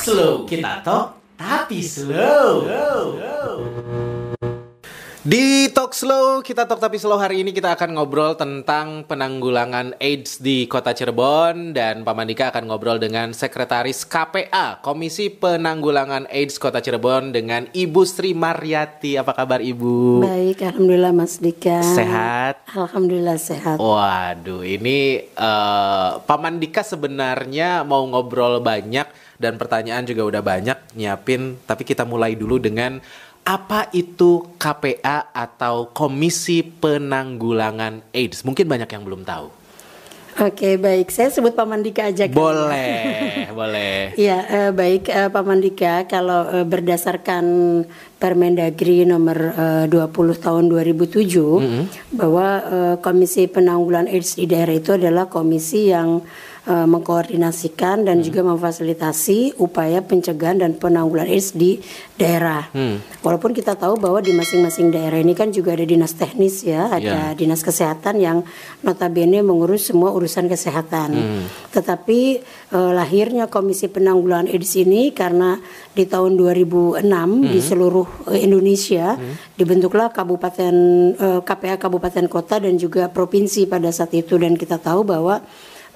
slow. Kita talk tapi slow. Di Talk Slow, kita talk tapi slow hari ini kita akan ngobrol tentang penanggulangan AIDS di Kota Cirebon dan Pak Mandika akan ngobrol dengan Sekretaris KPA Komisi Penanggulangan AIDS Kota Cirebon dengan Ibu Sri Mariati. Apa kabar Ibu? Baik, alhamdulillah Mas Dika. Sehat? Alhamdulillah sehat. Waduh, ini uh, Pak Mandika sebenarnya mau ngobrol banyak dan pertanyaan juga udah banyak nyiapin, tapi kita mulai dulu dengan apa itu KPA atau Komisi Penanggulangan AIDS? Mungkin banyak yang belum tahu. Oke baik, saya sebut Pak Mandika aja. Kan? Boleh, boleh. Ya eh, baik eh, Pak Mandika, kalau eh, berdasarkan Permendagri nomor eh, 20 tahun 2007 mm -hmm. bahwa eh, Komisi Penanggulangan AIDS di daerah itu adalah komisi yang uh, mengkoordinasikan dan hmm. juga memfasilitasi upaya pencegahan dan penanggulangan AIDS di daerah. Hmm. Walaupun kita tahu bahwa di masing-masing daerah ini kan juga ada dinas teknis ya, ada yeah. dinas kesehatan yang notabene mengurus semua urusan kesehatan. Hmm. Tetapi uh, lahirnya Komisi Penanggulangan AIDS ini karena di tahun 2006 hmm. di seluruh uh, Indonesia hmm. dibentuklah kabupaten uh, KPA kabupaten kota dan juga provinsi pada saat itu dan kita tahu bahwa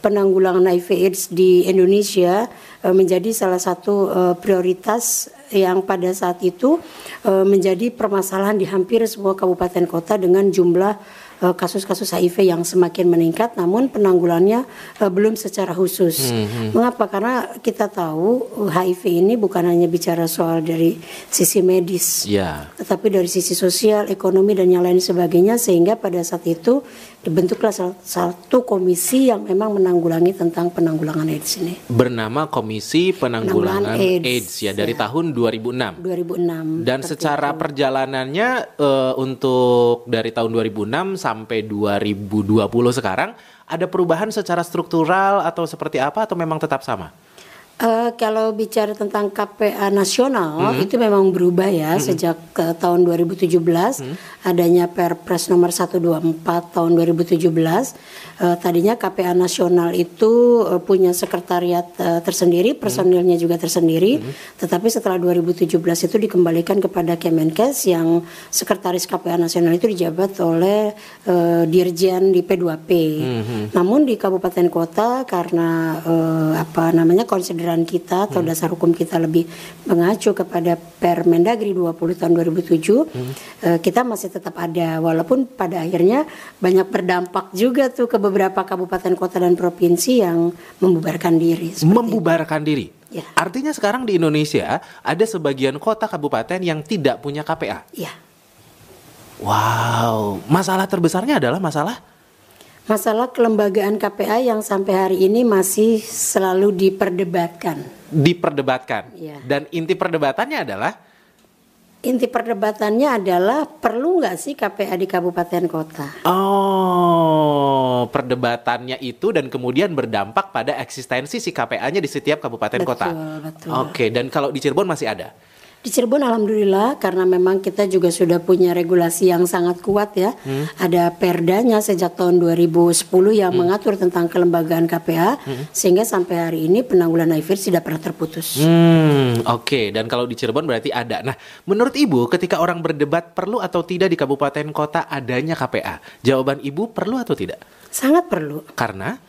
penanggulangan HIV AIDS di Indonesia uh, menjadi salah satu uh, prioritas yang pada saat itu uh, menjadi permasalahan di hampir semua kabupaten kota dengan jumlah kasus-kasus HIV yang semakin meningkat, namun penanggulannya uh, belum secara khusus. Hmm, hmm. Mengapa? Karena kita tahu HIV ini bukan hanya bicara soal dari sisi medis, yeah. tetapi dari sisi sosial, ekonomi dan yang lain sebagainya, sehingga pada saat itu dibentuklah satu komisi yang memang menanggulangi tentang penanggulangan AIDS ini. Bernama Komisi Penanggulangan, AIDS, AIDS ya dari ya. tahun 2006. 2006. Dan secara itu. perjalanannya uh, untuk dari tahun 2006 sampai 2020 sekarang ada perubahan secara struktural atau seperti apa atau memang tetap sama? Uh, kalau bicara tentang KPA nasional mm -hmm. itu memang berubah ya mm -hmm. sejak uh, tahun 2017 mm -hmm. Adanya Perpres nomor 124 tahun 2017 uh, tadinya KPA nasional itu uh, punya sekretariat uh, tersendiri personilnya mm -hmm. juga tersendiri mm -hmm. tetapi setelah 2017 itu dikembalikan kepada Kemenkes yang sekretaris KPA nasional itu dijabat oleh uh, Dirjen di P2P mm -hmm. namun di kabupaten kota karena uh, apa namanya konsider kesadaran kita atau hmm. dasar hukum kita lebih mengacu kepada Permendagri 20 tahun 2007 hmm. uh, kita masih tetap ada walaupun pada akhirnya banyak berdampak juga tuh ke beberapa kabupaten kota dan provinsi yang membubarkan diri membubarkan itu. diri ya. artinya sekarang di Indonesia ada sebagian kota kabupaten yang tidak punya KPA ya wow masalah terbesarnya adalah masalah masalah kelembagaan KPA yang sampai hari ini masih selalu diperdebatkan. Diperdebatkan. Ya. Dan inti perdebatannya adalah inti perdebatannya adalah perlu nggak sih KPA di kabupaten kota? Oh, perdebatannya itu dan kemudian berdampak pada eksistensi si KPA-nya di setiap kabupaten betul, kota. Betul. Oke, dan kalau di Cirebon masih ada? Di Cirebon alhamdulillah karena memang kita juga sudah punya regulasi yang sangat kuat ya. Hmm. Ada perdanya sejak tahun 2010 yang hmm. mengatur tentang kelembagaan KPA hmm. sehingga sampai hari ini penanggulangan HIV tidak pernah terputus. Hmm, oke. Okay. Dan kalau di Cirebon berarti ada. Nah, menurut Ibu ketika orang berdebat perlu atau tidak di kabupaten kota adanya KPA? Jawaban Ibu perlu atau tidak? Sangat perlu. Karena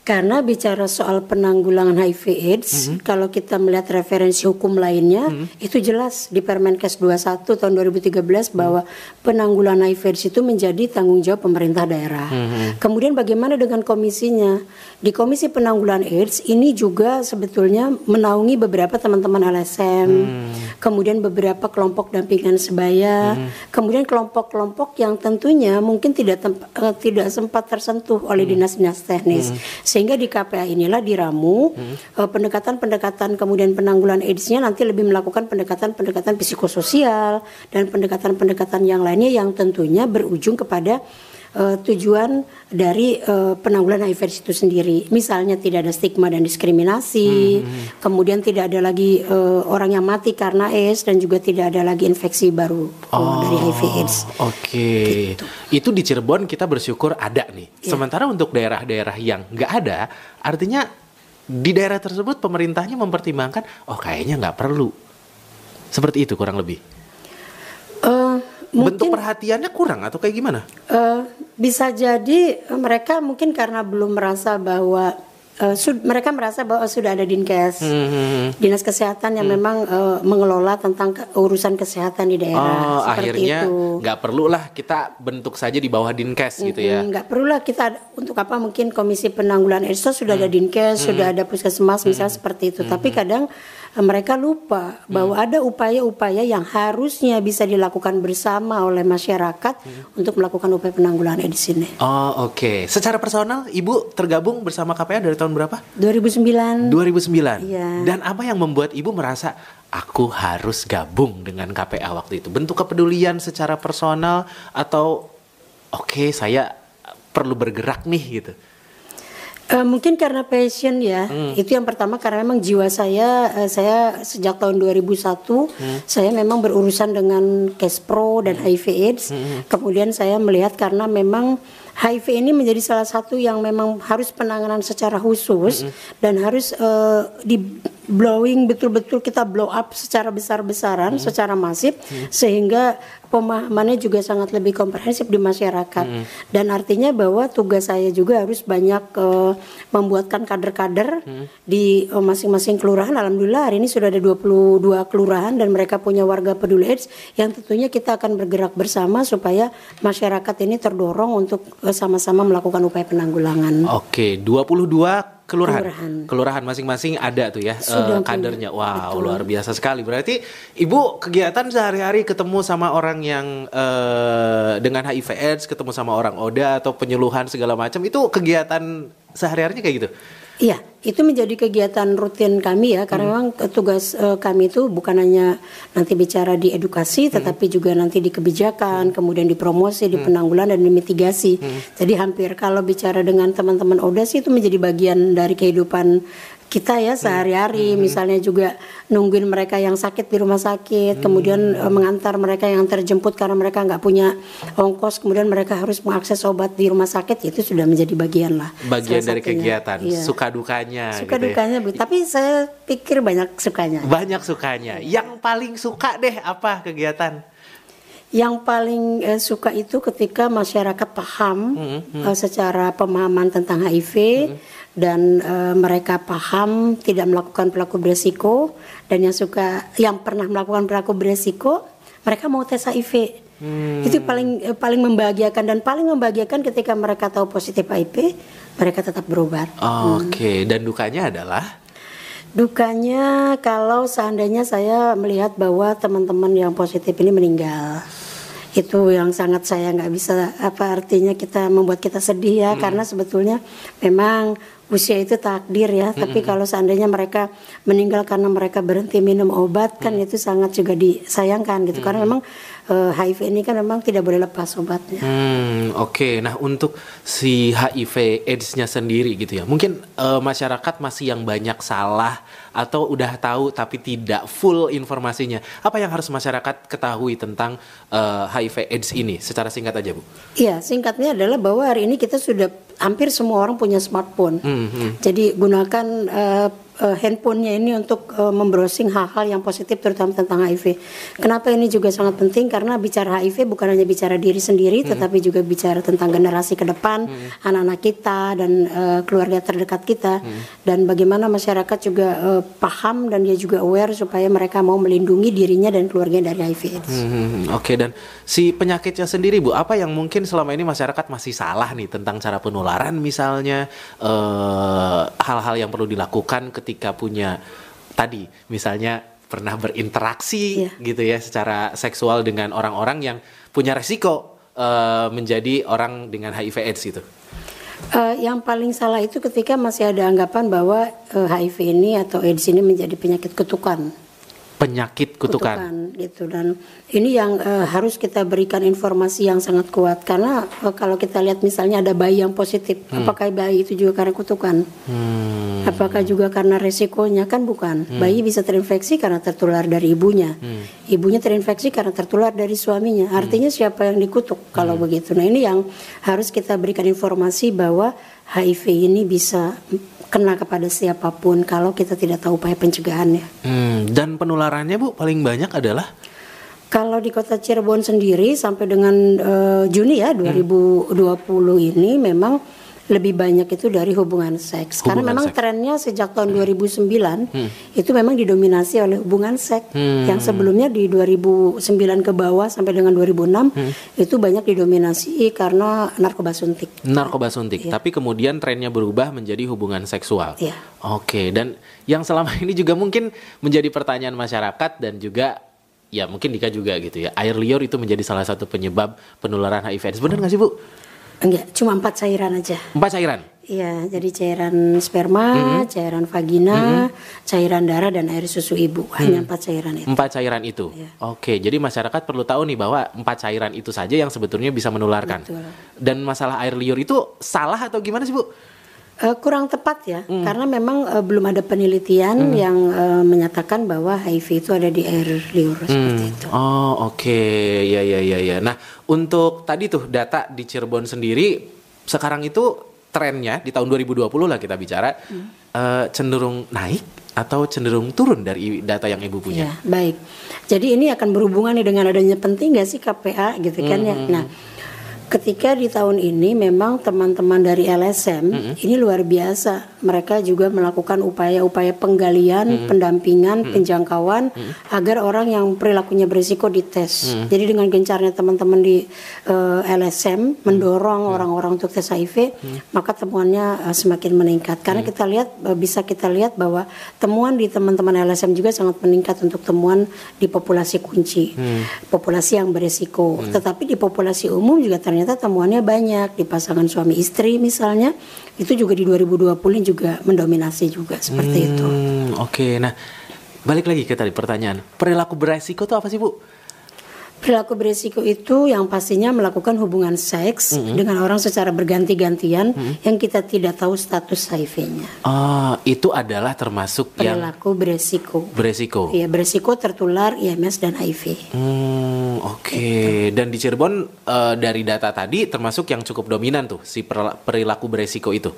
karena bicara soal penanggulangan HIV AIDS, mm -hmm. kalau kita melihat referensi hukum lainnya, mm -hmm. itu jelas di Permenkes 21 tahun 2013 bahwa mm -hmm. penanggulangan HIV AIDS itu menjadi tanggung jawab pemerintah daerah. Mm -hmm. Kemudian bagaimana dengan komisinya? Di Komisi Penanggulangan AIDS ini juga sebetulnya menaungi beberapa teman-teman LSM, mm -hmm. kemudian beberapa kelompok dampingan sebaya, mm -hmm. kemudian kelompok-kelompok yang tentunya mungkin tidak uh, tidak sempat tersentuh oleh mm-hmm. dinas-dinas mm -hmm. teknis. Mm -hmm sehingga di KPA inilah diramu hmm. uh, pendekatan-pendekatan kemudian penanggulan AIDS-nya nanti lebih melakukan pendekatan-pendekatan psikososial dan pendekatan-pendekatan yang lainnya yang tentunya berujung kepada uh, tujuan dari uh, penanggulangan HIV itu sendiri. Misalnya tidak ada stigma dan diskriminasi, hmm. kemudian tidak ada lagi uh, orang yang mati karena AIDS dan juga tidak ada lagi infeksi baru oh, dari HIV AIDS. Oke, okay. gitu. itu di Cirebon kita bersyukur ada nih. Yeah. Sementara untuk daerah-daerah yang nggak ada, artinya di daerah tersebut pemerintahnya mempertimbangkan, oh kayaknya nggak perlu. Seperti itu kurang lebih. Uh, Bentuk perhatiannya kurang atau kayak gimana? Uh, bisa jadi mereka mungkin karena belum merasa bahwa uh, mereka merasa bahwa sudah ada dinkes, hmm, hmm, hmm. dinas kesehatan yang hmm. memang uh, mengelola tentang ke urusan kesehatan di daerah. Oh, akhirnya nggak perlulah kita bentuk saja di bawah dinkes hmm, gitu ya? Nggak perlulah kita untuk apa mungkin Komisi Penanggulangan AIDS sudah hmm. ada dinkes, hmm. sudah ada puskesmas, misalnya hmm. seperti itu. Hmm. Tapi kadang mereka lupa bahwa hmm. ada upaya-upaya yang harusnya bisa dilakukan bersama oleh masyarakat hmm. untuk melakukan upaya penanggulangan di sini. Oh oke. Okay. Secara personal, ibu tergabung bersama KPA dari tahun berapa? 2009. 2009. Iya. Dan apa yang membuat ibu merasa aku harus gabung dengan KPA waktu itu? Bentuk kepedulian secara personal atau oke okay, saya perlu bergerak nih gitu? Uh, mungkin karena passion ya. Hmm. Itu yang pertama karena memang jiwa saya uh, saya sejak tahun 2001 hmm. saya memang berurusan dengan Kespro dan hmm. HIV AIDS. Hmm. Kemudian saya melihat karena memang HIV ini menjadi salah satu yang memang harus penanganan secara khusus -hmm. dan harus uh, di blowing betul-betul kita blow up secara besar-besaran, -hmm. secara masif -hmm. sehingga pemahamannya juga sangat lebih komprehensif di masyarakat hmm. dan artinya bahwa tugas saya juga harus banyak uh, membuatkan kader-kader hmm. di masing masing-masing kelurahan alhamdulillah hari ini sudah ada 22 kelurahan dan mereka punya warga peduli AIDS yang tentunya kita akan bergerak bersama supaya masyarakat ini terdorong untuk uh, sama-sama melakukan upaya penanggulangan. Oke, 22 kelurahan. Kelurahan masing-masing ada tuh ya uh, kadernya. Wow, Betul. luar biasa sekali. Berarti Ibu kegiatan sehari-hari ketemu sama orang yang uh, dengan HIV AIDS, ketemu sama orang ODA atau penyuluhan segala macam itu kegiatan sehari-harinya kayak gitu. Iya, itu menjadi kegiatan rutin kami ya, karena hmm. memang tugas uh, kami itu bukan hanya nanti bicara di edukasi, hmm. tetapi juga nanti di kebijakan, hmm. kemudian di promosi, di hmm. penanggulangan dan di mitigasi. Hmm. Jadi hampir kalau bicara dengan teman-teman ODA sih itu menjadi bagian dari kehidupan kita ya sehari-hari hmm. misalnya juga nungguin mereka yang sakit di rumah sakit hmm. kemudian uh, mengantar mereka yang terjemput karena mereka nggak punya ongkos kemudian mereka harus mengakses obat di rumah sakit itu sudah menjadi bagian lah bagian dari kegiatan iya. suka dukanya suka gitu ya. dukanya ya. tapi saya pikir banyak sukanya banyak sukanya yang paling suka deh apa kegiatan yang paling uh, suka itu ketika masyarakat paham hmm, hmm. Uh, secara pemahaman tentang HIV hmm dan uh, mereka paham tidak melakukan pelaku beresiko dan yang suka yang pernah melakukan pelaku beresiko mereka mau tes HIV hmm. itu paling uh, paling membahagiakan dan paling membahagiakan ketika mereka tahu positif HIV mereka tetap berobat. Oh, Oke okay. hmm. dan dukanya adalah Dukanya kalau seandainya saya melihat bahwa teman-teman yang positif ini meninggal itu yang sangat saya nggak bisa apa artinya kita membuat kita sedih ya hmm. karena sebetulnya memang usia itu takdir ya hmm. tapi kalau seandainya mereka meninggal karena mereka berhenti minum obat kan hmm. itu sangat juga disayangkan gitu hmm. karena memang uh, eh, HIV ini kan memang tidak boleh lepas obatnya. Hmm, oke. Okay. Nah, untuk si HIV AIDS-nya sendiri gitu ya. Mungkin uh, masyarakat masih yang banyak salah atau udah tahu tapi tidak full informasinya. Apa yang harus masyarakat ketahui tentang uh, HIV AIDS ini? Secara singkat aja, Bu. Iya, singkatnya adalah bahwa hari ini kita sudah hampir semua orang punya smartphone. Hmm, hmm. Jadi gunakan uh, uh, handphonenya ini untuk uh, membrowsing hal-hal yang positif terutama tentang HIV. Kenapa ini juga sangat penting karena bicara HIV bukan hanya bicara diri sendiri hmm. tetapi juga bicara tentang generasi ke depan, hmm. anak-anak kita dan uh, keluarga terdekat kita hmm. dan bagaimana masyarakat juga uh, paham dan dia juga aware supaya mereka mau melindungi dirinya dan keluarga dari HIV AIDS. Hmm, hmm, hmm. Oke okay, dan si penyakitnya sendiri Bu, apa yang mungkin selama ini masyarakat masih salah nih tentang cara penularan misalnya hal-hal uh, yang perlu dilakukan ketika punya tadi misalnya pernah berinteraksi yeah. gitu ya secara seksual dengan orang-orang yang punya resiko uh, menjadi orang dengan HIV AIDS gitu. Uh, yang paling salah itu ketika masih ada anggapan bahwa uh, HIV ini atau AIDS ini menjadi penyakit kutukan penyakit kutukan. kutukan gitu dan ini yang uh, harus kita berikan informasi yang sangat kuat karena uh, kalau kita lihat misalnya ada bayi yang positif hmm. apakah bayi itu juga karena kutukan hmm. apakah juga karena resikonya kan bukan hmm. bayi bisa terinfeksi karena tertular dari ibunya hmm. ibunya terinfeksi karena tertular dari suaminya artinya hmm. siapa yang dikutuk kalau hmm. begitu nah ini yang harus kita berikan informasi bahwa HIV ini bisa kena kepada siapa pun kalau kita tidak tahu upaya pencegahannya. Hmm, dan penularannya Bu paling banyak adalah Kalau di kota Cirebon sendiri sampai dengan eh, Juni ya 2020 ini memang lebih banyak itu dari hubungan seks. Karena Hubungan memang seks. trennya sejak tahun 2009 itu memang didominasi oleh hubungan seks. Yang sebelumnya di 2009 ke bawah sampai dengan 2006 itu banyak didominasi karena narkoba suntik. narkoba suntik, tapi kemudian trennya berubah menjadi hubungan seksual. Iya. Oke, dan yang selama ini juga mungkin menjadi pertanyaan masyarakat dan juga ya mungkin Dika juga gitu ya. Air liur itu menjadi salah satu penyebab penularan HIV AIDS. Benar nggak sih Bu? Enggak, cuma empat cairan aja. Empat cairan. Iya, jadi cairan sperma, cairan vagina, cairan darah dan air susu ibu. Hanya empat cairan itu. Empat cairan itu. Iya. Oke, jadi masyarakat perlu tahu nih bahwa empat cairan itu saja yang sebetulnya bisa menularkan. Betul. Dan masalah air liur itu salah atau gimana sih Bu? Eh, kurang tepat ya, karena memang eh, belum ada penelitian yang eh, menyatakan bahwa HIV itu ada di air liur seperti itu. Oh oke, ya ya ya ya. Nah untuk tadi tuh data di Cirebon sendiri sekarang itu trennya di tahun 2020 lah kita bicara eh, cenderung naik atau cenderung turun dari data yang ibu punya. Ya, baik. Jadi ini akan berhubungan nih dengan adanya penting nggak sih KPA gitu kan ya. Nah, ketika di tahun ini memang teman-teman dari LSM ini luar biasa. Mereka juga melakukan upaya-upaya penggalian, pendampingan, penjangkauan agar orang yang perilakunya berisiko dites. Jadi dengan gencarnya teman-teman di eh, LSM mendorong orang-orang untuk tes HIV, maka temuannya eh, semakin meningkat. Karena kita lihat eh, bisa kita lihat bahwa temuan di teman-teman LSM juga sangat meningkat untuk temuan di populasi kunci, populasi yang berisiko. Tetapi di populasi umum juga ternyata temuannya banyak di pasangan suami istri misalnya itu juga di 2020 juga mendominasi juga seperti itu. Hmm, Oke, nah balik lagi ke tadi pertanyaan perilaku beresiko itu apa sih bu? Perilaku berisiko itu yang pastinya melakukan hubungan seks dengan orang secara berganti-gantian yang kita tidak tahu status HIV-nya. Ah, itu adalah termasuk yang Perilaku berisiko. beresiko. Ya, berisiko tertular IMS dan HIV. Hmm, oke. Dan di Cirebon eh, dari data tadi termasuk yang cukup dominan tuh si perilaku beresiko itu.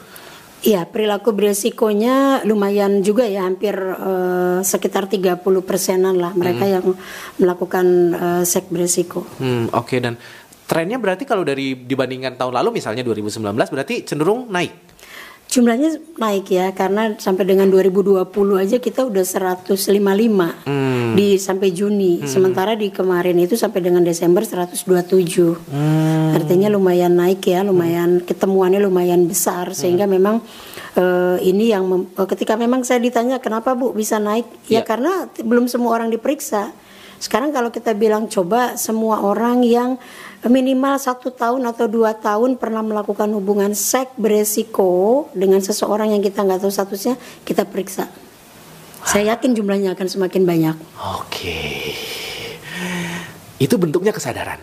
Iya, perilaku beresikonya lumayan juga ya, hampir eh, sekitar 30 persenan lah mereka yang melakukan eh, seks beresiko. Hmm, oke dan trennya berarti kalau dari dibandingkan tahun lalu misalnya 2019 berarti cenderung naik. Jumlahnya naik ya, karena sampai dengan 2020 aja kita udah 155 di sampai Juni, sementara di kemarin itu sampai dengan Desember 127. Artinya lumayan naik ya, lumayan ketemuannya lumayan besar. Sehingga memang eh, ini yang mem- eh, ketika memang saya ditanya kenapa Bu bisa naik, ya Ya. karena belum semua orang diperiksa. Sekarang kalau kita bilang coba semua orang yang minimal satu tahun atau dua tahun pernah melakukan hubungan seks beresiko dengan seseorang yang kita nggak tahu statusnya, kita periksa. Saya yakin jumlahnya akan semakin banyak. Oke. Itu bentuknya kesadaran.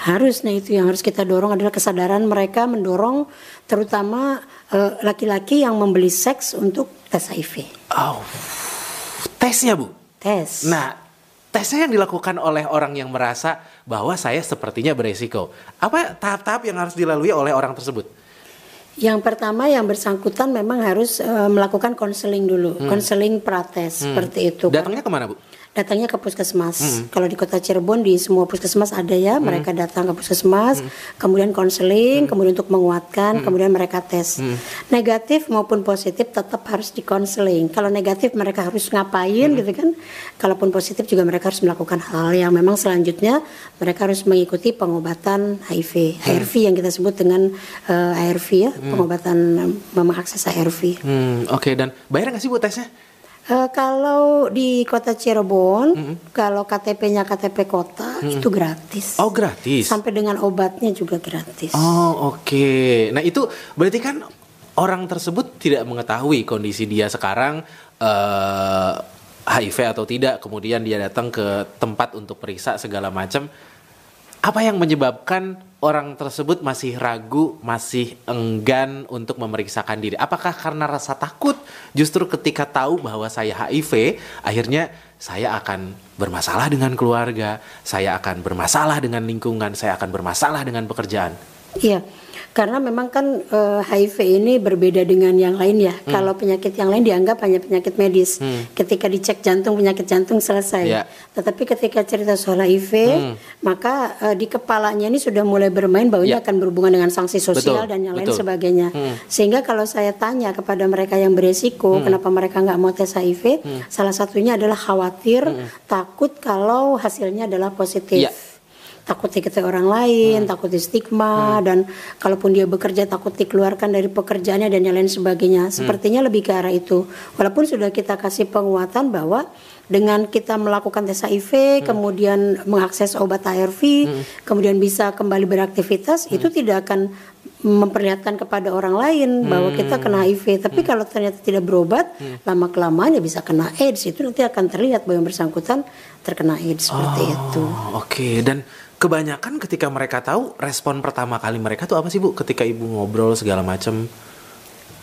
Harus, nah itu yang harus kita dorong adalah kesadaran mereka mendorong terutama eh, laki-laki yang membeli seks untuk tes HIV. Oh. Tesnya, Bu. Tes. Nah, tesnya yang dilakukan oleh orang yang merasa bahwa saya sepertinya beresiko. Apa tahap-tahap yang harus dilalui oleh orang tersebut? Yang pertama yang bersangkutan memang harus eh, melakukan konseling dulu, konseling prates seperti itu. Datangnya ke mana, Bu? Datangnya ke puskesmas. Kalau di kota Cirebon di semua puskesmas ada ya, mereka datang ke puskesmas, kemudian konseling, kemudian untuk menguatkan, kemudian mereka tes. Negatif maupun positif tetap harus dikonseling. Kalau negatif mereka harus ngapain gitu kan? Kalaupun positif juga mereka harus melakukan hal yang memang selanjutnya mereka harus mengikuti pengobatan HIV, ARV yang kita sebut dengan eh, ARV ya, pengobatan eh, mengakses ARV. Hmm, oke dan bayar nggak sih Bu tesnya? Eh, kalau di kota Cirebon, kalau KTP-nya KTP kota itu gratis. Oh, gratis. Sampai dengan obatnya juga gratis. Oh, oke. Nah, itu berarti kan orang tersebut tidak mengetahui kondisi dia sekarang eh, HIV atau tidak, kemudian dia datang ke tempat untuk periksa segala macam. Apa yang menyebabkan orang tersebut masih ragu, masih enggan untuk memeriksakan diri? Apakah karena rasa takut? Justru ketika tahu bahwa saya HIV, akhirnya saya akan bermasalah dengan keluarga, saya akan bermasalah dengan lingkungan, saya akan bermasalah dengan pekerjaan. Iya, Karena memang kan eh, HIV ini berbeda dengan yang lain ya. Hmm. Kalau penyakit yang lain dianggap hanya penyakit medis. Hmm. Ketika dicek jantung penyakit jantung selesai. Yeah. Tetapi ketika cerita soal HIV, hmm. maka uh, di kepalanya ini sudah mulai bermain bahwa yeah. ini akan berhubungan dengan sanksi sosial betul, dan yang betul. lain sebagainya. Hmm. Sehingga kalau saya tanya kepada mereka yang beresiko, hmm. kenapa mereka nggak mau tes HIV? Hmm. Salah satunya adalah khawatir, hmm. takut kalau hasilnya adalah positif. Yeah takut diketahui orang lain, hmm. takut di stigma hmm. dan kalaupun dia bekerja takut dikeluarkan dari pekerjaannya dan yang lain sebagainya. Hmm. Sepertinya lebih ke arah itu. Walaupun sudah kita kasih penguatan bahwa dengan kita melakukan tes HIV, hmm. kemudian mengakses obat ARV, hmm. kemudian bisa kembali beraktivitas, hmm. itu tidak akan memperlihatkan kepada orang lain hmm. bahwa kita kena HIV. Tapi hmm. kalau ternyata tidak berobat, hmm. lama kelamaan ya bisa kena AIDS. Itu nanti akan terlihat bahwa yang bersangkutan terkena AIDS seperti oh, itu. Oke, okay. dan kebanyakan ketika mereka tahu respon pertama kali mereka tuh apa sih bu ketika ibu ngobrol segala macam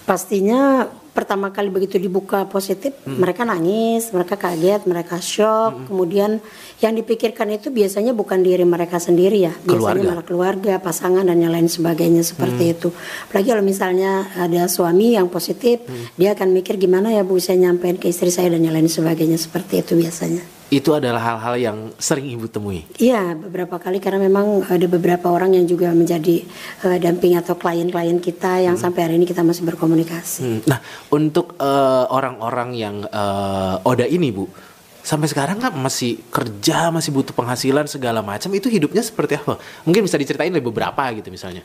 pastinya pertama kali begitu dibuka positif hmm. mereka nangis mereka kaget mereka shock hmm. kemudian yang dipikirkan itu biasanya bukan diri mereka sendiri ya biasanya keluarga. malah keluarga pasangan dan yang lain sebagainya seperti hmm. itu apalagi kalau misalnya ada suami yang positif hmm. dia akan mikir gimana ya bu saya nyampein ke istri saya dan yang lain sebagainya seperti itu biasanya itu adalah hal-hal yang sering ibu temui. Iya, beberapa kali karena memang ada beberapa orang yang juga menjadi uh, damping atau klien-klien kita yang hmm. sampai hari ini kita masih berkomunikasi. Hmm. Nah, untuk uh, orang-orang yang uh, Oda ini, Bu, sampai sekarang kan masih kerja, masih butuh penghasilan segala macam, itu hidupnya seperti apa? Mungkin bisa diceritain dari beberapa gitu misalnya.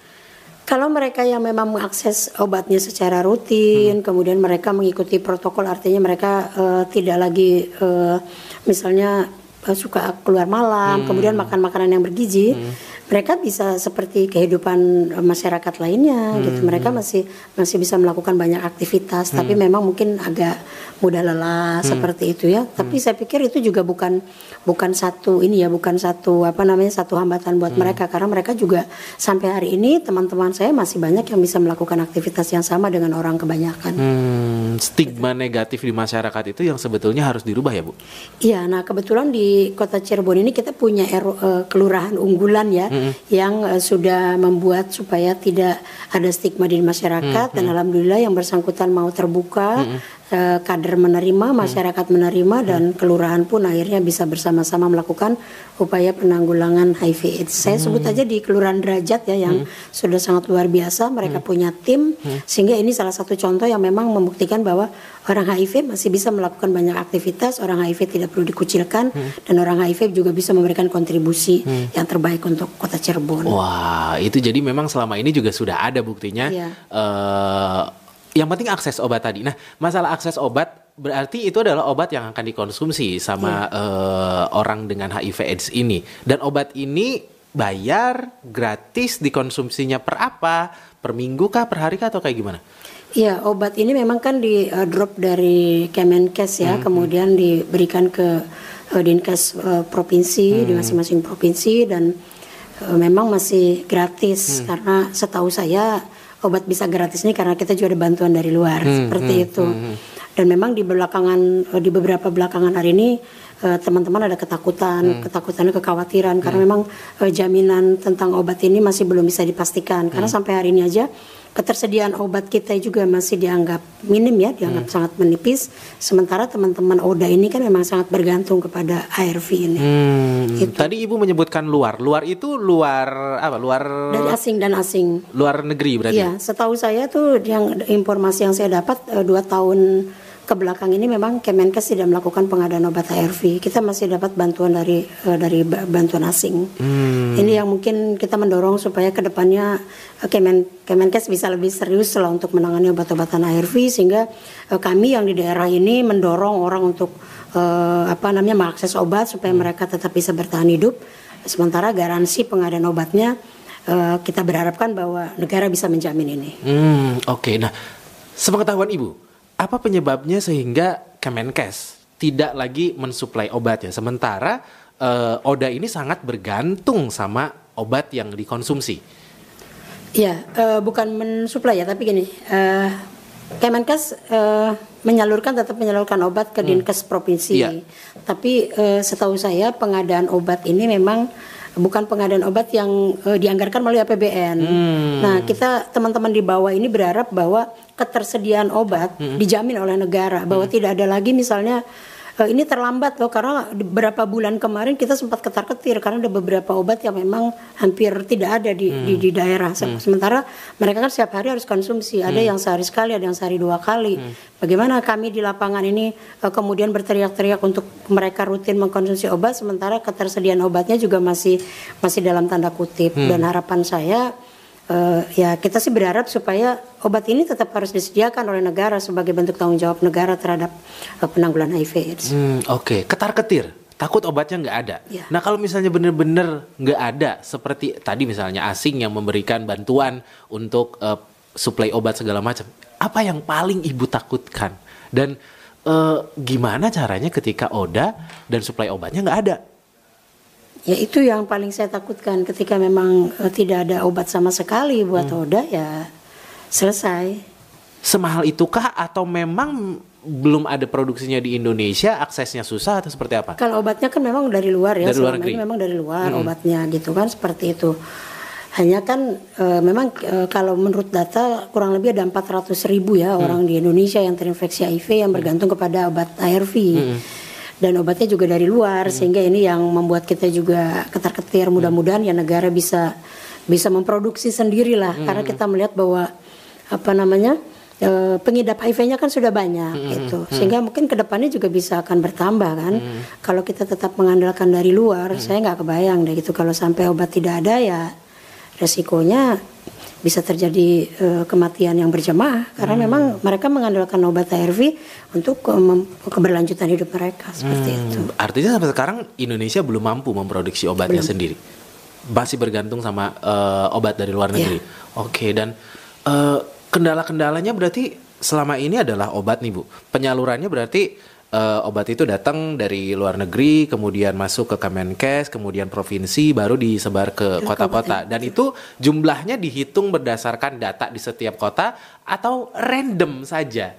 Kalau mereka yang memang mengakses obatnya secara rutin, hmm. kemudian mereka mengikuti protokol, artinya mereka uh, tidak lagi uh, misalnya uh, suka keluar malam, hmm. kemudian makan makanan yang bergizi. Hmm mereka bisa seperti kehidupan masyarakat lainnya hmm. gitu mereka masih masih bisa melakukan banyak aktivitas hmm. tapi memang mungkin agak mudah lelah hmm. seperti itu ya tapi hmm. saya pikir itu juga bukan bukan satu ini ya bukan satu apa namanya satu hambatan buat hmm. mereka karena mereka juga sampai hari ini teman-teman saya masih banyak yang bisa melakukan aktivitas yang sama dengan orang kebanyakan hmm, stigma negatif di masyarakat itu yang sebetulnya harus dirubah ya bu iya nah kebetulan di kota Cirebon ini kita punya uh, kelurahan unggulan ya hmm hmm. yang uh, sudah membuat supaya tidak ada stigma di masyarakat hmm. dan alhamdulillah yang bersangkutan mau terbuka hmm eh, kader menerima, masyarakat menerima dan kelurahan pun akhirnya bisa bersama-sama melakukan upaya penanggulangan HIV/AIDS. Saya hmm. sebut aja di kelurahan derajat ya yang hmm. sudah sangat luar biasa. Mereka hmm. punya tim hmm. sehingga ini salah satu contoh yang memang membuktikan bahwa orang HIV masih bisa melakukan banyak aktivitas. Orang HIV tidak perlu dikucilkan hmm. dan orang HIV juga bisa memberikan kontribusi hmm. yang terbaik untuk kota Cirebon. Wah, itu jadi memang selama ini juga sudah ada buktinya. Yeah. Iya. Uh, yang penting akses obat tadi. Nah, masalah akses obat berarti itu adalah obat yang akan dikonsumsi sama yeah. Iya. uh, orang dengan HIV/AIDS ini. Dan obat ini bayar gratis dikonsumsinya per apa? Per minggu kah, per hari kah atau kayak gimana? Iya, obat ini memang kan di uh, drop dari Kemenkes ya, hmm. kemudian diberikan ke uh, dinkes uh, provinsi hmm. di masing-masing provinsi dan uh, memang masih gratis hmm. karena setahu saya obat bisa gratis ini karena kita juga ada bantuan dari luar hmm, seperti hmm, itu. Hmm, hmm. Dan memang di belakangan di beberapa belakangan hari ini eh, teman-teman ada ketakutan, hmm. ketakutan, kekhawatiran hmm. karena memang uh, jaminan tentang obat ini masih belum bisa dipastikan. Karena hmm. sampai hari ini aja ketersediaan obat kita juga masih dianggap minim ya, dianggap hmm. sangat menipis. Sementara teman-teman Oda ini kan memang sangat bergantung kepada ARV ini. Hmm. Gitu. Tadi Ibu menyebutkan luar. Luar itu luar apa? Luar dari asing dan asing. Luar negeri berarti. Iya, setahu saya tuh yang informasi yang saya dapat uh, dua tahun ke belakang ini memang Kemenkes tidak melakukan pengadaan obat ARV. Kita masih dapat bantuan dari uh, dari bantuan asing. Hmm. Ini yang mungkin kita mendorong supaya ke depannya uh, Kemen Kemenkes bisa lebih serius lah untuk menangani obat-obatan ARV sehingga uh, kami yang di daerah ini mendorong orang untuk uh, apa namanya mengakses obat supaya hmm. mereka tetap bisa bertahan hidup. Sementara garansi pengadaan obatnya uh, kita berharapkan bahwa negara bisa menjamin ini. Hmm, Oke, okay. nah sepengetahuan ibu apa penyebabnya sehingga Kemenkes tidak lagi mensuplai obat ya sementara uh, Oda ini sangat bergantung sama obat yang dikonsumsi. Ya, bukan mensuplai ya, tapi gini, uh, Kemenkes uh, menyalurkan tetap menyalurkan obat ke hmm. dinkes provinsi. Ya. Tapi uh, setahu saya pengadaan obat ini memang bukan pengadaan obat yang uh, dianggarkan melalui APBN. Hmm. Nah, kita teman-teman di bawah ini berharap bahwa ketersediaan obat hmm. dijamin oleh negara, bahwa hmm. tidak ada lagi misalnya uh, ini terlambat loh karena beberapa bulan kemarin kita sempat ketar-ketir karena ada beberapa obat yang memang hampir tidak ada di hmm. di, di daerah. Hmm. Sementara mereka kan setiap hari harus konsumsi. Ada hmm. yang sehari sekali, ada yang sehari dua kali. Hmm. Bagaimana kami di lapangan ini uh, kemudian berteriak-teriak untuk mereka rutin mengkonsumsi obat sementara ketersediaan obatnya juga masih masih dalam tanda kutip hmm. dan harapan saya uh, ya kita sih berharap supaya obat ini tetap harus disediakan oleh negara sebagai bentuk tanggung jawab negara terhadap uh, penanggulangan HIV/AIDS. Hmm, Oke, okay. ketar ketir. Takut obatnya nggak ada. Ya. Nah kalau misalnya benar-benar nggak ada, seperti tadi misalnya asing yang memberikan bantuan untuk uh, suplai obat segala macam, apa yang paling ibu takutkan? Dan uh, gimana caranya ketika Oda dan suplai obatnya nggak ada? Ya itu yang paling saya takutkan ketika memang uh, tidak ada obat sama sekali buat hmm. Oda ya selesai. Semahal itukah atau memang belum ada produksinya di Indonesia, aksesnya susah atau seperti apa? Kalau obatnya kan memang dari luar ya, dari luar negeri. memang dari luar hmm. obatnya gitu kan seperti itu. Hanya kan e, memang e, kalau menurut data kurang lebih ada 400 ribu ya hmm. orang di Indonesia yang terinfeksi HIV yang bergantung kepada obat ARV. Hmm dan obatnya juga dari luar hmm. sehingga ini yang membuat kita juga ketar-ketir mudah-mudahan ya negara bisa bisa memproduksi sendirilah hmm. karena kita melihat bahwa apa namanya e, pengidap HIV-nya kan sudah banyak hmm. gitu hmm. sehingga mungkin ke depannya juga bisa akan bertambah kan hmm. kalau kita tetap mengandalkan dari luar hmm. saya nggak kebayang deh gitu kalau sampai obat tidak ada ya resikonya bisa terjadi uh, kematian yang berjamaah karena hmm. memang mereka mengandalkan obat ARV untuk ke keberlanjutan hidup mereka seperti hmm. itu. Artinya sampai sekarang Indonesia belum mampu memproduksi obatnya belum. sendiri. Masih bergantung sama uh, obat dari luar negeri. Yeah. Oke okay, dan uh, kendala-kendalanya berarti selama ini adalah obat nih Bu. Penyalurannya berarti uh, obat itu datang dari luar negeri, kemudian masuk ke Kemenkes, kemudian provinsi, baru disebar ke kota-kota. Dan itu jumlahnya dihitung berdasarkan data di setiap kota atau random saja.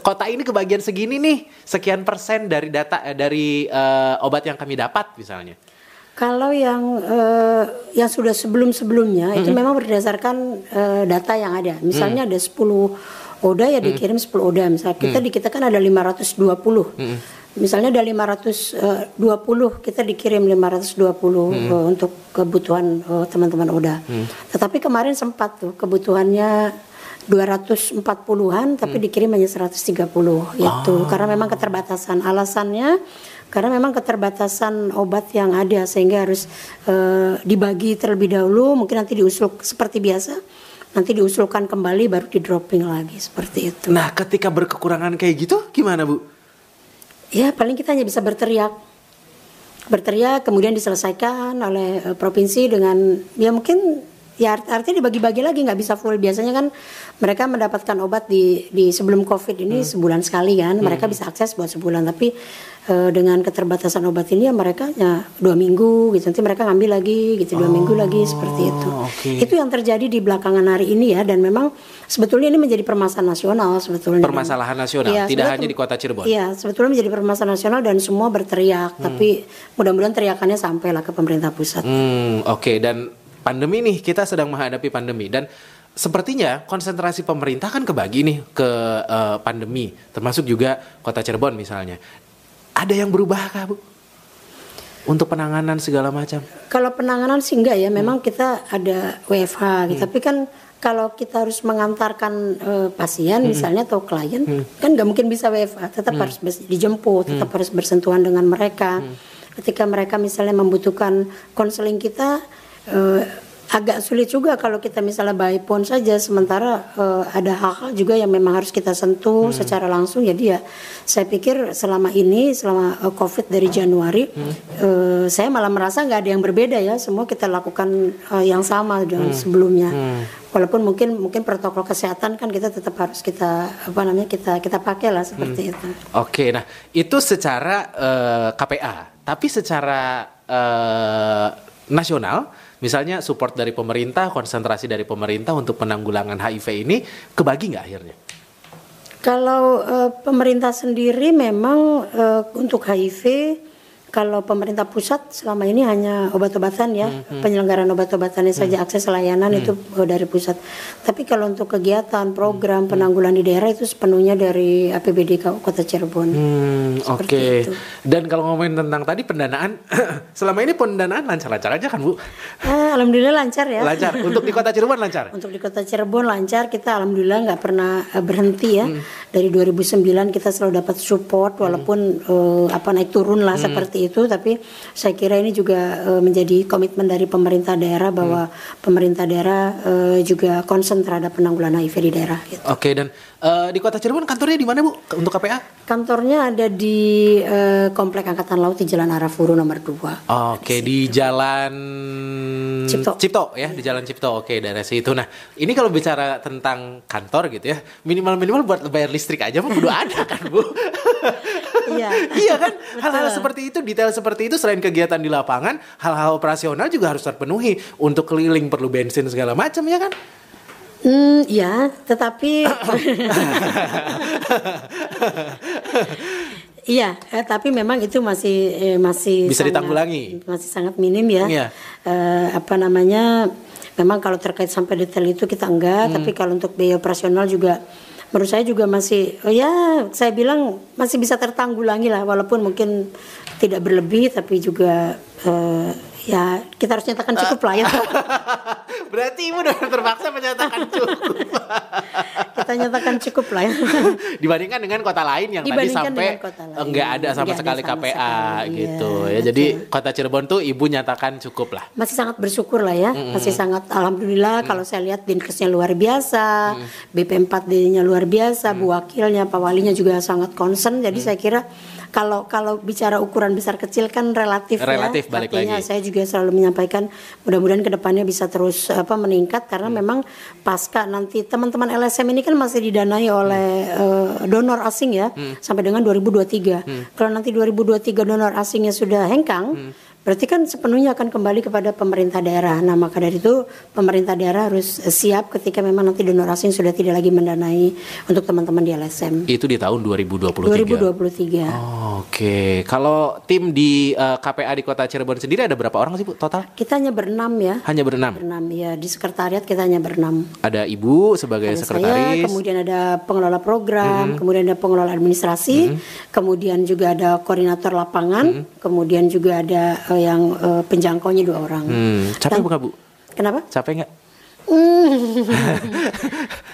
Kota ini kebagian segini nih, sekian persen dari data eh, dari uh, obat yang kami dapat misalnya. Kalau yang uh, yang sudah sebelum-sebelumnya mm -hmm. itu memang berdasarkan uh, data yang ada. Misalnya mm. ada 10 Oda ya dikirim hmm. 10 Oda misalnya kita hmm. di kita kan ada 520 hmm. misalnya ada 520 eh, kita dikirim 520 hmm. uh, untuk kebutuhan uh, teman-teman Oda hmm. tetapi kemarin sempat tuh kebutuhannya 240-an tapi hmm. dikirim hanya 130 itu oh. karena memang keterbatasan alasannya karena memang keterbatasan obat yang ada sehingga harus uh, dibagi terlebih dahulu mungkin nanti diusul seperti biasa nanti diusulkan kembali baru di dropping lagi seperti itu. Nah, ketika berkekurangan kayak gitu gimana, Bu? Ya, paling kita hanya bisa berteriak. Berteriak kemudian diselesaikan oleh uh, provinsi dengan ya mungkin ya art artinya dibagi-bagi lagi nggak bisa full biasanya kan mereka mendapatkan obat di di sebelum covid ini hmm. sebulan sekali kan hmm. mereka bisa akses buat sebulan tapi uh, dengan keterbatasan obat ini ya mereka ya dua minggu gitu nanti mereka ngambil lagi gitu dua oh, minggu lagi seperti itu okay. itu yang terjadi di belakangan hari ini ya dan memang sebetulnya ini menjadi permasalahan nasional sebetulnya permasalahan nasional ya, tidak hanya di kota Cirebon iya sebetulnya menjadi permasalahan nasional dan semua berteriak hmm. tapi mudah-mudahan teriakannya sampailah ke pemerintah pusat hmm, oke okay. dan pandemi nih kita sedang menghadapi pandemi dan sepertinya konsentrasi pemerintah kan kebagi nih ke uh, pandemi, termasuk juga kota Cirebon misalnya. Ada yang berubah kah, Bu? Untuk penanganan segala macam? Kalau penanganan sih enggak ya, memang hmm. kita ada WFH gitu. Hmm. Tapi kan kalau kita harus mengantarkan uh, pasien hmm. misalnya atau klien, hmm. kan nggak mungkin bisa WFH, tetap hmm. harus dijemput, tetap hmm. harus bersentuhan dengan mereka. Hmm. Ketika mereka misalnya membutuhkan konseling kita, uh, agak sulit juga kalau kita misalnya by phone saja sementara uh, ada hal-hal juga yang memang harus kita sentuh hmm. secara langsung jadi ya saya pikir selama ini selama uh, covid dari Januari hmm. uh, saya malah merasa nggak ada yang berbeda ya semua kita lakukan uh, yang sama dengan hmm. sebelumnya hmm. walaupun mungkin mungkin protokol kesehatan kan kita tetap harus kita apa namanya kita kita pakai lah seperti hmm. itu oke nah itu secara uh, KPA tapi secara uh, nasional Misalnya support dari pemerintah, konsentrasi dari pemerintah untuk penanggulangan HIV ini kebagi nggak akhirnya? Kalau uh, pemerintah sendiri memang uh, untuk HIV Kalau pemerintah pusat selama ini hanya obat-obatan ya, penyelenggaraan obat-obatannya saja akses layanan itu eh, dari pusat. Tapi kalau untuk kegiatan, program, penanggulan di daerah itu sepenuhnya dari APBD Kota Cirebon. Hmm, oke. Itu. Dan kalau ngomongin tentang tadi pendanaan, selama ini pendanaan lancar-lancar aja kan Bu? Eh, alhamdulillah lancar ya. Lancar. Untuk di kota Cirebon lancar. Untuk di kota Cirebon lancar, kita alhamdulillah nggak pernah eh, berhenti ya. Dari 2009 kita selalu dapat support walaupun eh, apa naik turun lah seperti itu, tapi saya kira ini juga eh, menjadi komitmen dari pemerintah daerah bahwa pemerintah daerah eh, juga concern terhadap penanggulangan HIV di daerah. Gitu. Oke dan eh, di kota Cirebon kantornya di mana Bu? Untuk KPA? Kantornya ada di eh, Komplek Angkatan Laut di Jalan Arafuru nomor 2. Oke di jalan Cipto. ya di jalan Cipto. Oke daerah situ. Nah ini kalau bicara tentang kantor gitu ya minimal minimal buat bayar listrik aja mah kudu ada kan Bu? Iya. iya kan hal-hal seperti itu detail seperti itu selain kegiatan di lapangan hal-hal operasional juga harus terpenuhi untuk keliling perlu bensin segala macam ya kan? Hmm, ya, tetapi Iya, eh, tapi memang itu masih eh, masih Bisa sangat- ditanggulangi. masih sangat minim ya. Iya. Eh, apa namanya? Memang kalau terkait sampai detail itu kita enggak, Hmm. tapi kalau untuk biaya operasional juga menurut saya juga masih oh ya saya bilang masih bisa tertanggulangi lah walaupun mungkin tidak berlebih tapi juga eh, ya kita harus nyatakan cukup lah ya. Berarti ibu udah terpaksa menyatakan cukup. Kita nyatakan cukup lah ya. dibandingkan dengan kota lain yang tadi sampai enggak ada sama Nggak ada sekali sama KPA sekali, gitu iya, ya. Jadi kota Cirebon tuh ibu nyatakan cukup lah. masih sangat bersyukur lah ya. Masih sangat alhamdulillah kalau saya lihat dinkesnya luar biasa BP 4D-nya luar biasa Bu Wakilnya Pak Walinya juga sangat concern. Jadi saya kira kalau kalau bicara ukuran besar kecil kan relatif, Relatif, ya balik Artinya lagi. saya juga selalu menyampaikan mudah-mudahan ke depannya bisa terus apa meningkat karena memang pasca nanti teman-teman LSM ini kan masih didanai oleh eh, donor asing ya sampai dengan 2023 kalau nanti 2023 donor asingnya sudah hengkang Berarti kan sepenuhnya akan kembali kepada pemerintah daerah. Nah, maka dari itu pemerintah daerah harus eh, siap ketika memang nanti donor asing sudah tidak lagi mendanai untuk teman-teman di LSM. Itu di tahun 2023. 2023. Oh, Oke, kalau tim di eh, KPA di kota Cirebon sendiri ada berapa orang sih Bu total? Kita hanya berenam ya. Hanya berenam. Berenam ya di sekretariat kita hanya berenam. Ada ibu sebagai Ada saya, sekretaris. kemudian ada pengelola program, kemudian ada pengelola administrasi, kemudian juga ada koordinator lapangan, kemudian juga ada yang eh, penjangkaunya dua orang. Hmm, capek bukan Bu? Kenapa? Capek nggak?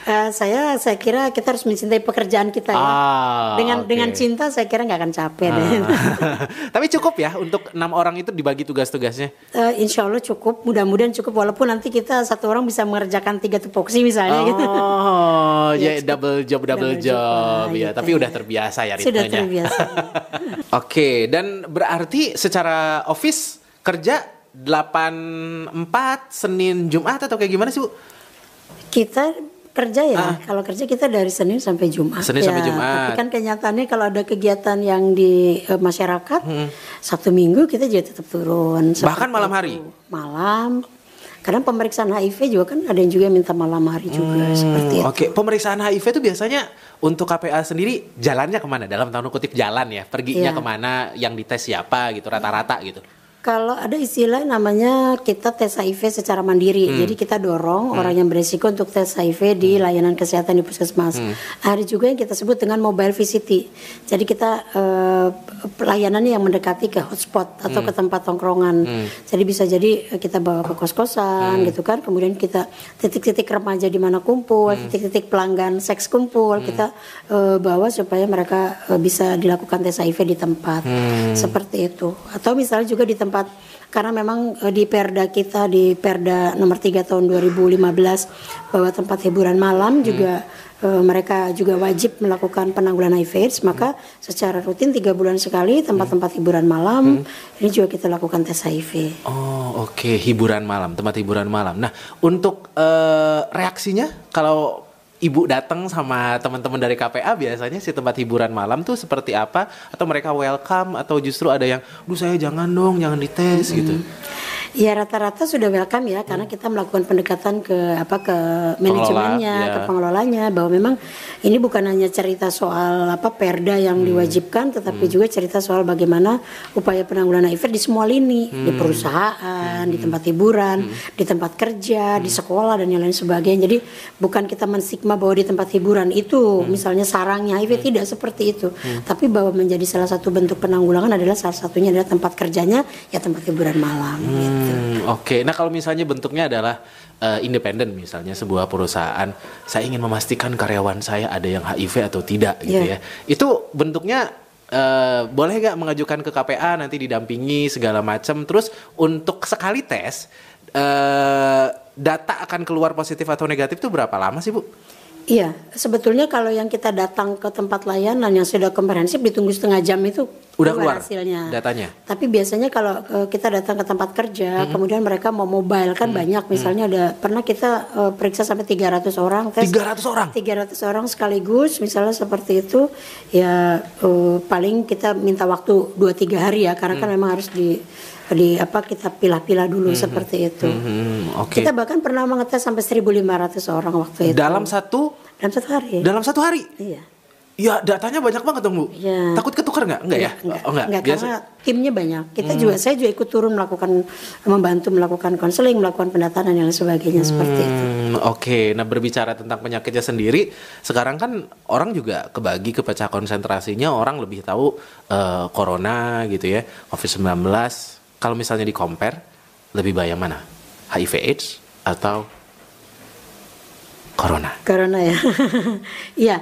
Eh, saya saya kira kita harus mencintai pekerjaan kita ya. Ah, dengan oke. dengan cinta saya kira nggak akan capek deh. Tapi cukup ya untuk enam orang itu dibagi tugas-tugasnya. Eh, insya Allah cukup, mudah-mudahan cukup walaupun nanti kita satu orang bisa mengerjakan tiga tupoksi misalnya gitu. Oh, ya Ya, double job double, double job, job. Ah, ya. gitu Tapi ya. udah terbiasa ya Sudah ritmenya. terbiasa. Oke, dan berarti secara office kerja 84 Senin Jumat atau kayak gimana sih, Bu? kita kerja ya, kalau kerja kita dari Senin sampai Ah. Jumat. Senin ya. sampai Jumat. Tapi kan kenyataannya kalau ada kegiatan yang di eh, masyarakat, satu minggu kita juga tetap turun. Hmm. Bahkan malam itu. hari? Malam. Kadang pemeriksaan HIV juga kan ada yang juga minta malam hari juga seperti itu. Hmm, Oke, pemeriksaan HIV itu biasanya untuk KPA sendiri jalannya ke mana? Dalam tanda kutip jalan ya, perginya Iya. ke mana, yang dites siapa gitu, rata-rata gitu. Kalau ada istilah namanya kita tes HIV secara mandiri, Hmm. jadi kita dorong orang yang beresiko untuk tes HIV di layanan kesehatan di puskesmas. Hmm. Ada juga yang kita sebut dengan mobile VCT. Jadi kita eh, pelayanannya yang mendekati ke hotspot atau Hmm. ke tempat tongkrongan. Jadi bisa jadi kita bawa ke Hmm. kos-kosan gitu kan, kemudian kita titik-titik remaja di mana kumpul, Hmm. titik-titik pelanggan seks kumpul, kita eh, bawa supaya mereka eh, bisa dilakukan tes HIV di tempat. Hmm. Seperti itu. Atau misalnya juga di tempat karena memang eh, di Perda kita di Perda nomor 3 tahun 2015 bahwa tempat hiburan malam juga eh, mereka juga wajib melakukan penanggulangan HIV AIDS maka secara rutin tiga bulan sekali tempat-tempat hiburan malam ini juga kita lakukan tes HIV. Oh, oke, hiburan malam, tempat hiburan malam. Nah, untuk eh, reaksinya kalau ibu datang sama teman-teman dari KPA biasanya si tempat hiburan malam tuh seperti apa? Atau mereka welcome atau justru ada yang, "Duh saya jangan dong, jangan dites" gitu. Ya rata-rata sudah welcome ya karena kita melakukan pendekatan ke apa ke manajemennya, ya. ke pengelolanya bahwa memang ini bukan hanya cerita soal apa perda yang diwajibkan tetapi juga cerita soal bagaimana upaya penanggulangan HIV di semua lini, di perusahaan, di tempat hiburan, di tempat kerja, di sekolah dan yang lain sebagainya. Jadi bukan kita mensigma bahwa di tempat hiburan itu misalnya sarangnya HIV tidak seperti itu, tapi bahwa menjadi salah satu bentuk penanggulangan adalah salah satunya adalah tempat kerjanya ya tempat hiburan malam gitu. Hmm, Oke, nah kalau misalnya bentuknya adalah eh, independen misalnya sebuah perusahaan, saya ingin memastikan karyawan saya ada yang HIV atau tidak gitu Iya. ya. Itu bentuknya eh, boleh nggak mengajukan ke KPA nanti didampingi segala macam. Terus untuk sekali tes eh, data akan keluar positif atau negatif itu berapa lama sih bu? Iya, sebetulnya kalau yang kita datang ke tempat layanan yang sudah komprehensif ditunggu setengah jam itu Udah keluar hasilnya. datanya? Tapi biasanya kalau eh, kita datang ke tempat kerja, kemudian mereka mau mobile kan banyak. Misalnya ada pernah kita eh, periksa sampai 300 orang tes 300 orang? 300 orang sekaligus misalnya seperti itu ya eh, paling kita minta waktu 2-3 hari ya karena kan memang harus di di apa kita pilah-pilah dulu seperti itu. Hmm, Oke. Kita bahkan pernah mengetes sampai 1.500 orang waktu itu. Dalam satu Dalam satu hari. dalam satu hari? Iya. Ya datanya banyak banget dong bu. Iya. Takut ketukar nggak? Enggak ya? Enggak, Oh, enggak. enggak, Biasa. karena timnya banyak. Kita juga saya juga ikut turun melakukan membantu melakukan konseling, melakukan pendataan dan lain sebagainya seperti itu. Hmm, Oke, nah berbicara tentang penyakitnya sendiri, sekarang kan orang juga kebagi ke pecah konsentrasinya, orang lebih tahu eh, corona gitu ya, COVID-19. Kalau misalnya di compare, lebih bahaya mana? HIV AIDS atau corona? Corona ya. Iya.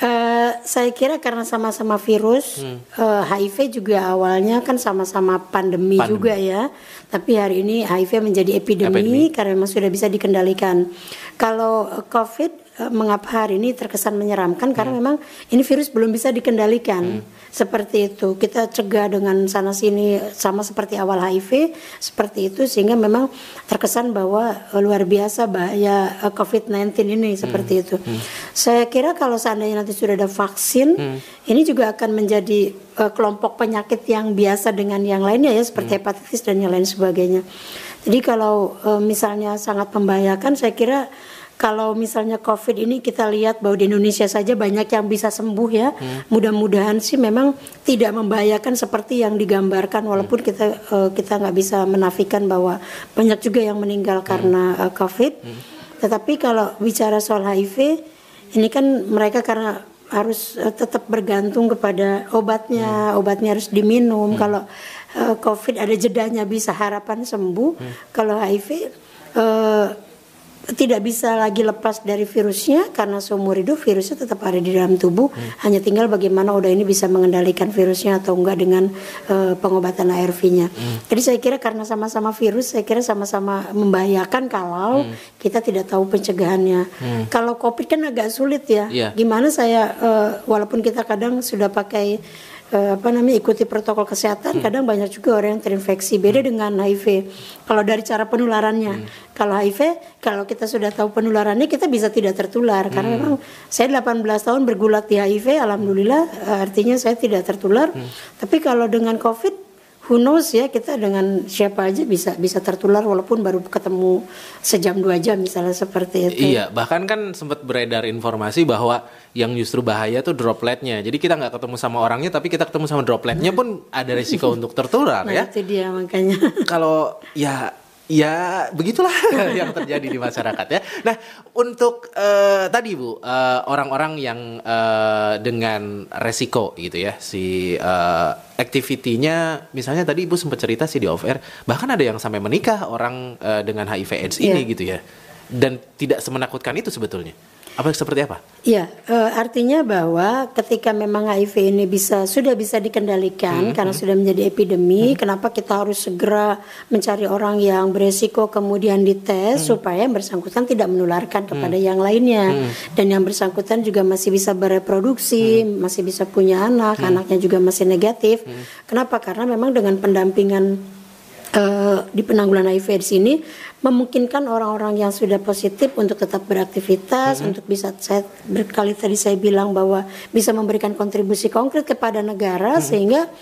Eh, saya kira karena sama-sama virus, Hmm. eh, HIV juga awalnya kan sama-sama pandemi, Pandemi. juga ya. Tapi hari ini HIV menjadi epidemi, Epidemi. karena memang sudah bisa dikendalikan. Kalau COVID mengapa hari ini terkesan menyeramkan karena Hmm. memang ini virus belum bisa dikendalikan. Seperti itu. Kita cegah dengan sana sini sama seperti awal HIV seperti itu sehingga memang terkesan bahwa eh, luar biasa bahaya eh, COVID-19 ini seperti itu. Saya kira kalau seandainya nanti sudah ada vaksin, ini juga akan menjadi eh, kelompok penyakit yang biasa dengan yang lainnya ya seperti hepatitis dan yang lain sebagainya. Jadi kalau eh, misalnya sangat membahayakan, saya kira kalau misalnya COVID ini kita lihat bahwa di Indonesia saja banyak yang bisa sembuh ya. Mudah-mudahan sih memang tidak membahayakan seperti yang digambarkan walaupun kita eh, kita nggak bisa menafikan bahwa banyak juga yang meninggal karena eh, COVID. Tetapi kalau bicara soal HIV ini kan mereka karena harus eh, tetap bergantung kepada obatnya, obatnya harus diminum. Kalau eh, COVID ada jedanya bisa harapan sembuh. Kalau HIV eh, tidak bisa lagi lepas dari virusnya karena seumur hidup virusnya tetap ada di dalam tubuh. Hanya tinggal bagaimana udah ini bisa mengendalikan virusnya atau enggak dengan eh, pengobatan ARV-nya. Jadi saya kira karena sama-sama virus, saya kira sama-sama membahayakan kalau kita tidak tahu pencegahannya. Kalau COVID kan agak sulit ya. Iya. Gimana saya eh, walaupun kita kadang sudah pakai eh, apa namanya ikuti protokol kesehatan kadang banyak juga orang yang terinfeksi. Beda dengan HIV. Kalau dari cara penularannya. Kalau HIV kalau kita sudah tahu penularannya kita bisa tidak tertular. Karena memang saya 18 tahun bergulat di HIV alhamdulillah eh, artinya saya tidak tertular. Tapi kalau dengan COVID who knows ya kita dengan siapa aja bisa bisa tertular walaupun baru ketemu sejam dua jam misalnya seperti itu Iya, bahkan kan sempat beredar informasi bahwa yang justru bahaya tuh dropletnya. Jadi kita nggak ketemu sama orangnya, tapi kita ketemu sama dropletnya pun ada resiko untuk tertular nah ya. itu dia makanya Kalau ya ya begitulah yang terjadi di masyarakat ya. Nah untuk eh, tadi bu eh, orang-orang yang eh, dengan resiko gitu ya si eh, activity-nya misalnya tadi ibu sempat cerita sih di off air bahkan ada yang sampai menikah orang eh, dengan HIV AIDS ini Iya. gitu ya dan tidak semenakutkan itu sebetulnya. Apa seperti apa? Ya, eh, artinya bahwa ketika memang HIV ini bisa sudah bisa dikendalikan karena sudah menjadi epidemi, kenapa kita harus segera mencari orang yang beresiko kemudian dites supaya yang bersangkutan tidak menularkan kepada yang lainnya? Dan yang bersangkutan juga masih bisa bereproduksi, masih bisa punya anak, anaknya juga masih negatif. Kenapa? Karena memang dengan pendampingan eh, di penanggulangan HIV di sini memungkinkan orang-orang yang sudah positif untuk tetap beraktivitas, untuk bisa saya berkali tadi saya bilang bahwa bisa memberikan kontribusi konkret kepada negara sehingga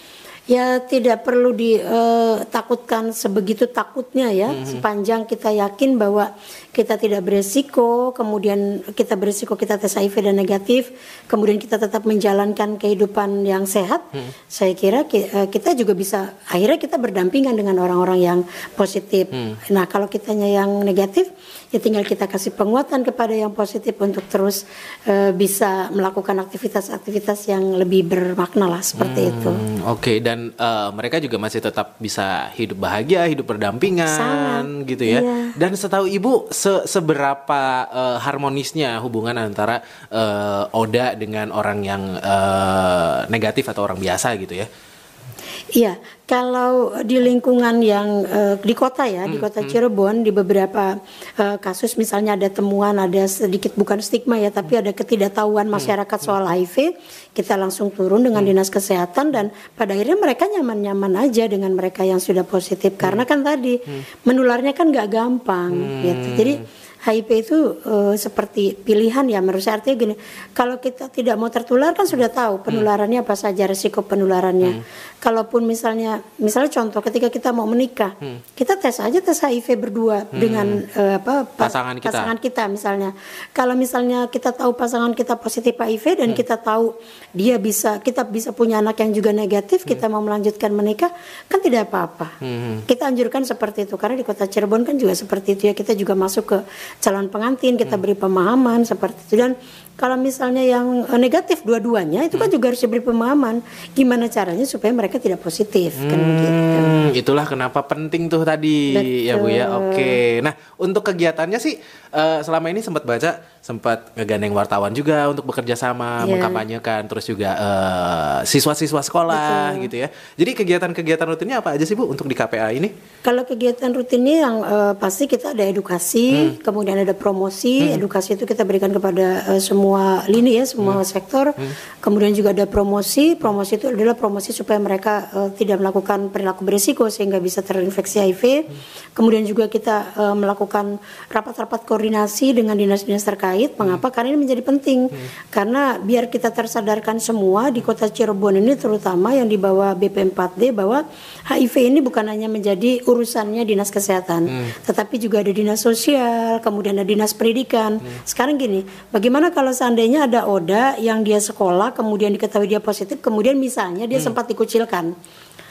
Ya tidak perlu ditakutkan sebegitu takutnya ya, Mhm. sepanjang kita yakin bahwa kita tidak beresiko, kemudian kita beresiko kita tes HIV dan negatif, kemudian kita tetap menjalankan kehidupan yang sehat. Mhm. Saya kira ki- eh, kita juga bisa akhirnya kita berdampingan dengan orang-orang yang positif. Mhm. Nah kalau kitanya yang negatif, ya tinggal kita kasih penguatan kepada yang positif untuk terus eh, bisa melakukan aktivitas-aktivitas yang lebih bermakna lah seperti itu. Hmm, Oke, dan eh, mereka juga masih tetap bisa hidup bahagia, hidup berdampingan, Sangat, gitu ya. iya. Dan setahu ibu, se- seberapa eh, harmonisnya hubungan antara eh, Oda dengan orang yang eh, negatif atau orang biasa gitu ya? Iya, kalau di lingkungan yang eh, di kota ya, di kota Cirebon di beberapa eh, kasus misalnya ada temuan ada sedikit bukan stigma ya, tapi ada ketidaktahuan masyarakat soal HIV, kita langsung turun dengan dinas kesehatan dan pada akhirnya mereka nyaman-nyaman aja dengan mereka yang sudah positif. Karena kan tadi menularnya kan nggak gampang gitu. Jadi HIV itu eh, seperti pilihan ya. Menurut saya artinya gini kalau kita tidak mau tertular kan sudah tahu penularannya apa saja resiko penularannya. Kalaupun misalnya misalnya contoh ketika kita mau menikah kita tes aja tes HIV berdua dengan eh, apa pa- Pasangan kita. pasangan kita misalnya. Kalau misalnya kita tahu pasangan kita positif HIV dan kita tahu dia bisa kita bisa punya anak yang juga negatif kita mau melanjutkan menikah kan tidak apa-apa. Kita anjurkan seperti itu. Karena di kota Cirebon kan juga seperti itu ya. Kita juga masuk ke calon pengantin kita beri pemahaman seperti itu dan kalau misalnya yang eh, negatif dua-duanya itu kan juga harus diberi pemahaman gimana caranya supaya mereka tidak positif kan gitu. Hmm, itulah kenapa penting tuh tadi ya Bu ya. Betul. Oke. Nah, untuk kegiatannya sih eh, selama ini sempat baca, sempat ngegandeng wartawan juga untuk bekerja sama, Iya. mengkampanyekan, terus juga eh, siswa-siswa sekolah gitu ya. Jadi kegiatan-kegiatan rutinnya apa aja sih Bu untuk di KPA ini? Kalau kegiatan rutinnya yang eh, pasti kita ada edukasi, kemudian ada promosi. Edukasi itu kita berikan kepada eh, semua lini ya, semua sektor. Kemudian juga ada promosi. Promosi itu adalah promosi supaya mereka eh, tidak melakukan perilaku berisiko sehingga bisa terinfeksi HIV. Kemudian juga kita eh, melakukan rapat-rapat koordinasi dengan dinas-dinas terkait. Mengapa? Karena ini menjadi penting. Karena biar kita tersadarkan semua di Kota Cirebon ini terutama yang di bawah BP4D bahwa HIV ini bukan hanya menjadi urusannya dinas kesehatan, tetapi juga ada dinas sosial, kemudian ada dinas pendidikan. Sekarang gini, bagaimana kalau seandainya ada ODA yang dia sekolah, kemudian diketahui dia positif, kemudian misalnya dia sempat dikucilkan.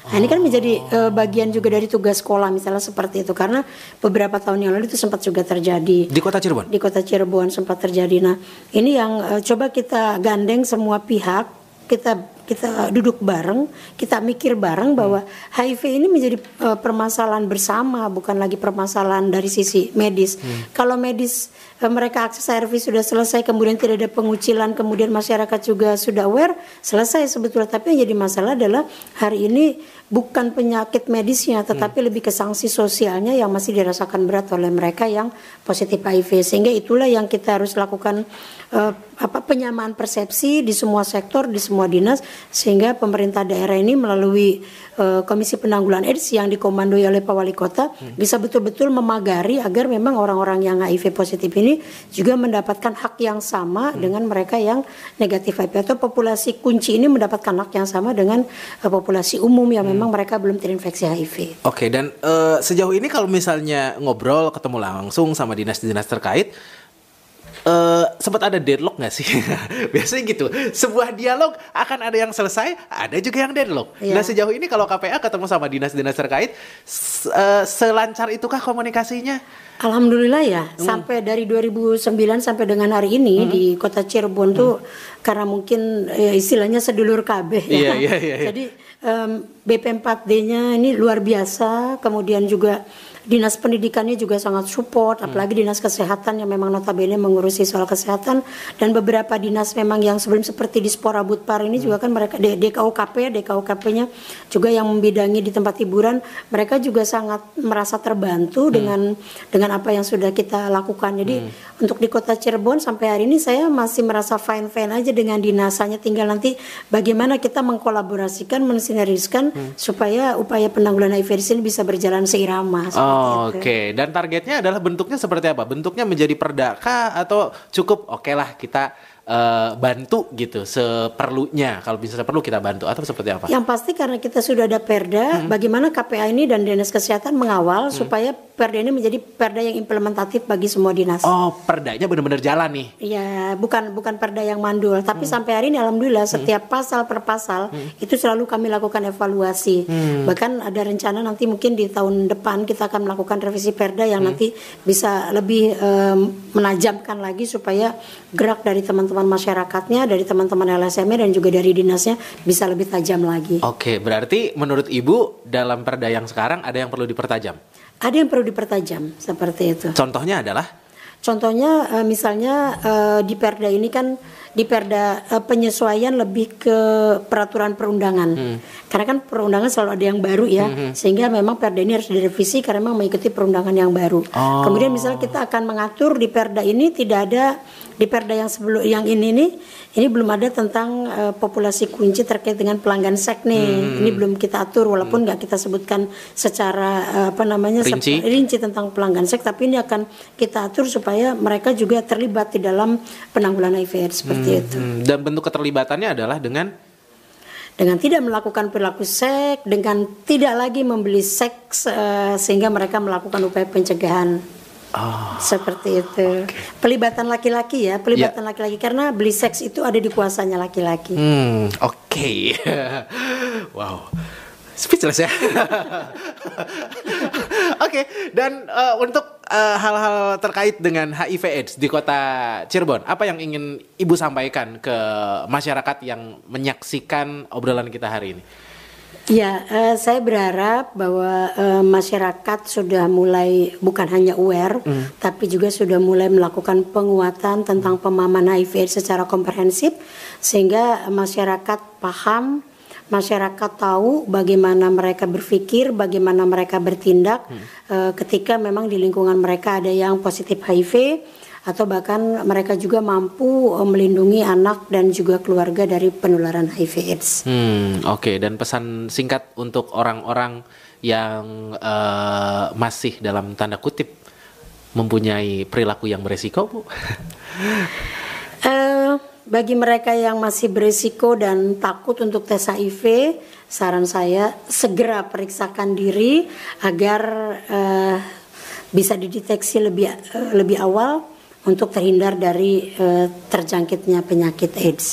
Nah ini kan menjadi eh, bagian juga dari tugas sekolah misalnya seperti itu karena beberapa tahun yang lalu itu sempat juga terjadi Di Kota Cirebon. di kota Cirebon sempat terjadi. Nah, ini yang eh, coba kita gandeng semua pihak, kita kita duduk bareng, kita mikir bareng bahwa HIV ini menjadi eh, permasalahan bersama, bukan lagi permasalahan dari sisi medis. Kalau medis mereka akses ARV sudah selesai, kemudian tidak ada pengucilan, kemudian masyarakat juga sudah aware, selesai sebetulnya. Tapi yang jadi masalah adalah hari ini bukan penyakit medisnya, tetapi lebih ke sanksi sosialnya yang masih dirasakan berat oleh mereka yang positif HIV. Sehingga itulah yang kita harus lakukan eh, apa penyamaan persepsi di semua sektor, di semua dinas, sehingga pemerintah daerah ini melalui eh, Komisi Penanggulangan AIDS yang dikomandoi oleh Pak Wali Kota bisa betul-betul memagari agar memang orang-orang yang HIV positif ini juga mendapatkan hak yang sama dengan mereka yang negatif HIV. Atau populasi kunci ini mendapatkan hak yang sama dengan eh, populasi umum yang memang mereka belum terinfeksi HIV. Oke, dan eh, sejauh ini kalau misalnya ngobrol, ketemu langsung sama dinas-dinas terkait, eh sempat ada deadlock nggak sih? Biasanya gitu. Sebuah dialog akan ada yang selesai, ada juga yang deadlock. Iya. Nah sejauh ini kalau KPA ketemu sama dinas-dinas terkait, s- eh, selancar itukah komunikasinya? Alhamdulillah ya, Hmm. sampai dari 2009 sampai dengan hari ini di kota Cirebon tuh karena mungkin eh, istilahnya sedulur KB ya. iya, iya, iya. Jadi em, BP4D-nya ini luar biasa, kemudian juga dinas pendidikannya juga sangat support, Hmm. apalagi dinas kesehatan yang memang notabene mengurusi soal kesehatan. Dan beberapa dinas memang yang sebelum seperti di Spora Budpar ini juga kan mereka DKUKP, DKUKP-nya juga yang membidangi di tempat hiburan, mereka juga sangat merasa terbantu dengan dengan apa yang sudah kita lakukan. Jadi untuk di Kota Cirebon sampai hari ini saya masih merasa fine-fine aja dengan dinasanya. Tinggal nanti bagaimana kita mengkolaborasikan, mensinergiskan supaya upaya penanggulangan HIV ini bisa berjalan seirama seperti Oke, itu. dan targetnya adalah bentuknya seperti apa? Bentuknya menjadi perdaka atau cukup oke lah kita uh, bantu gitu seperlunya. Kalau bisa perlu kita bantu atau seperti apa? Yang pasti karena kita sudah ada Perda, hmm. bagaimana KPA ini dan Dinas Kesehatan mengawal hmm. supaya Perda ini menjadi Perda yang implementatif bagi semua dinas. Oh, Perdanya benar-benar jalan nih. Iya, bukan bukan Perda yang mandul, tapi hmm. sampai hari ini alhamdulillah hmm. setiap pasal per pasal hmm. itu selalu kami lakukan evaluasi. Hmm. Bahkan ada rencana nanti mungkin di tahun depan kita akan melakukan revisi Perda yang hmm. nanti bisa lebih um, menajamkan lagi supaya gerak dari teman-teman masyarakatnya, dari teman-teman LSM dan juga dari dinasnya bisa lebih tajam lagi. Oke, berarti menurut Ibu dalam perda yang sekarang ada yang perlu dipertajam? Ada yang perlu dipertajam seperti itu. Contohnya adalah? Contohnya uh, misalnya uh, di perda ini kan di perda uh, penyesuaian lebih ke peraturan perundangan. Hmm. Karena kan perundangan selalu ada yang baru ya, hmm. sehingga memang perda ini harus direvisi karena memang mengikuti perundangan yang baru. Oh. Kemudian misalnya kita akan mengatur di perda ini tidak ada di perda yang sebelum yang ini nih ini belum ada tentang uh, populasi kunci terkait dengan pelanggan sek nih. Hmm. Ini belum kita atur walaupun nggak hmm. kita sebutkan secara uh, apa namanya rinci. rinci tentang pelanggan sek tapi ini akan kita atur supaya mereka juga terlibat di dalam penanggulangan HIV seperti hmm. itu. Hmm. Dan bentuk keterlibatannya adalah dengan dengan tidak melakukan perilaku seks, dengan tidak lagi membeli seks uh, sehingga mereka melakukan upaya pencegahan. Oh, Seperti itu. Okay. Pelibatan laki-laki ya, pelibatan ya. laki-laki yeah. karena beli seks itu ada di kuasanya laki-laki. Hmm, oke. Okay. wow. Speechless ya. Oke, okay. dan uh, untuk eh, hal-hal uh, terkait dengan HIV AIDS di kota Cirebon, apa yang ingin Ibu sampaikan ke masyarakat yang menyaksikan obrolan kita hari ini? Ya, uh, saya berharap bahwa uh, masyarakat sudah mulai bukan hanya aware, mm. tapi juga sudah mulai melakukan penguatan tentang pemahaman HIV secara komprehensif, sehingga masyarakat paham, masyarakat tahu bagaimana mereka berpikir, bagaimana mereka bertindak mm. uh, ketika memang di lingkungan mereka ada yang positif HIV atau bahkan mereka juga mampu uh, melindungi anak dan juga keluarga dari penularan HIV/AIDS. Hmm, oke. Okay. Dan pesan singkat untuk orang-orang yang uh, masih dalam tanda kutip mempunyai perilaku yang beresiko, bu? uh, bagi mereka yang masih beresiko dan takut untuk tes HIV, saran saya segera periksakan diri agar uh, bisa dideteksi lebih uh, lebih awal untuk terhindar dari uh, terjangkitnya penyakit AIDS.